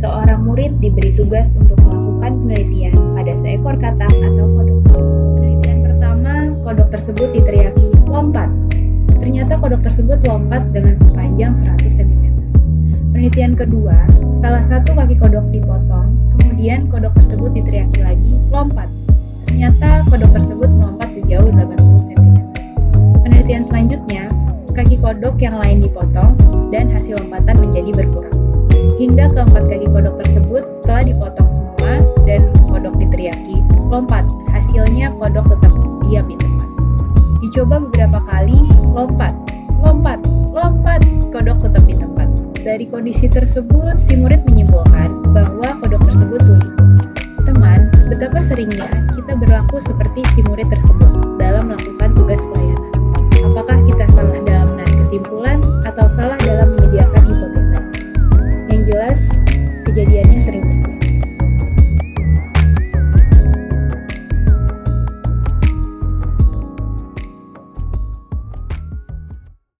Seorang murid diberi tugas untuk melakukan penelitian pada seekor katak atau kodok. Penelitian pertama, kodok tersebut diteriaki, lompat. Ternyata kodok tersebut lompat dengan sepanjang 100 cm. Penelitian kedua, salah satu kaki kodok dipotong, kemudian kodok tersebut diteriaki lagi, lompat. Ternyata kodok tersebut melompat sejauh 80 cm. Penelitian selanjutnya, kaki kodok yang lain dipotong dan hasil lompatan menjadi berkurang. Hingga keempat kaki lompat. Hasilnya kodok tetap diam di tempat. Dicoba beberapa kali, lompat, lompat, lompat, kodok tetap di tempat. Dari kondisi tersebut, si murid menyimpulkan bahwa kodok tersebut tuli. Teman, betapa seringnya kita berlaku seperti si murid tersebut dalam melakukan tugas pelayanan. Apakah kita salah dalam menarik kesimpulan atau salah dalam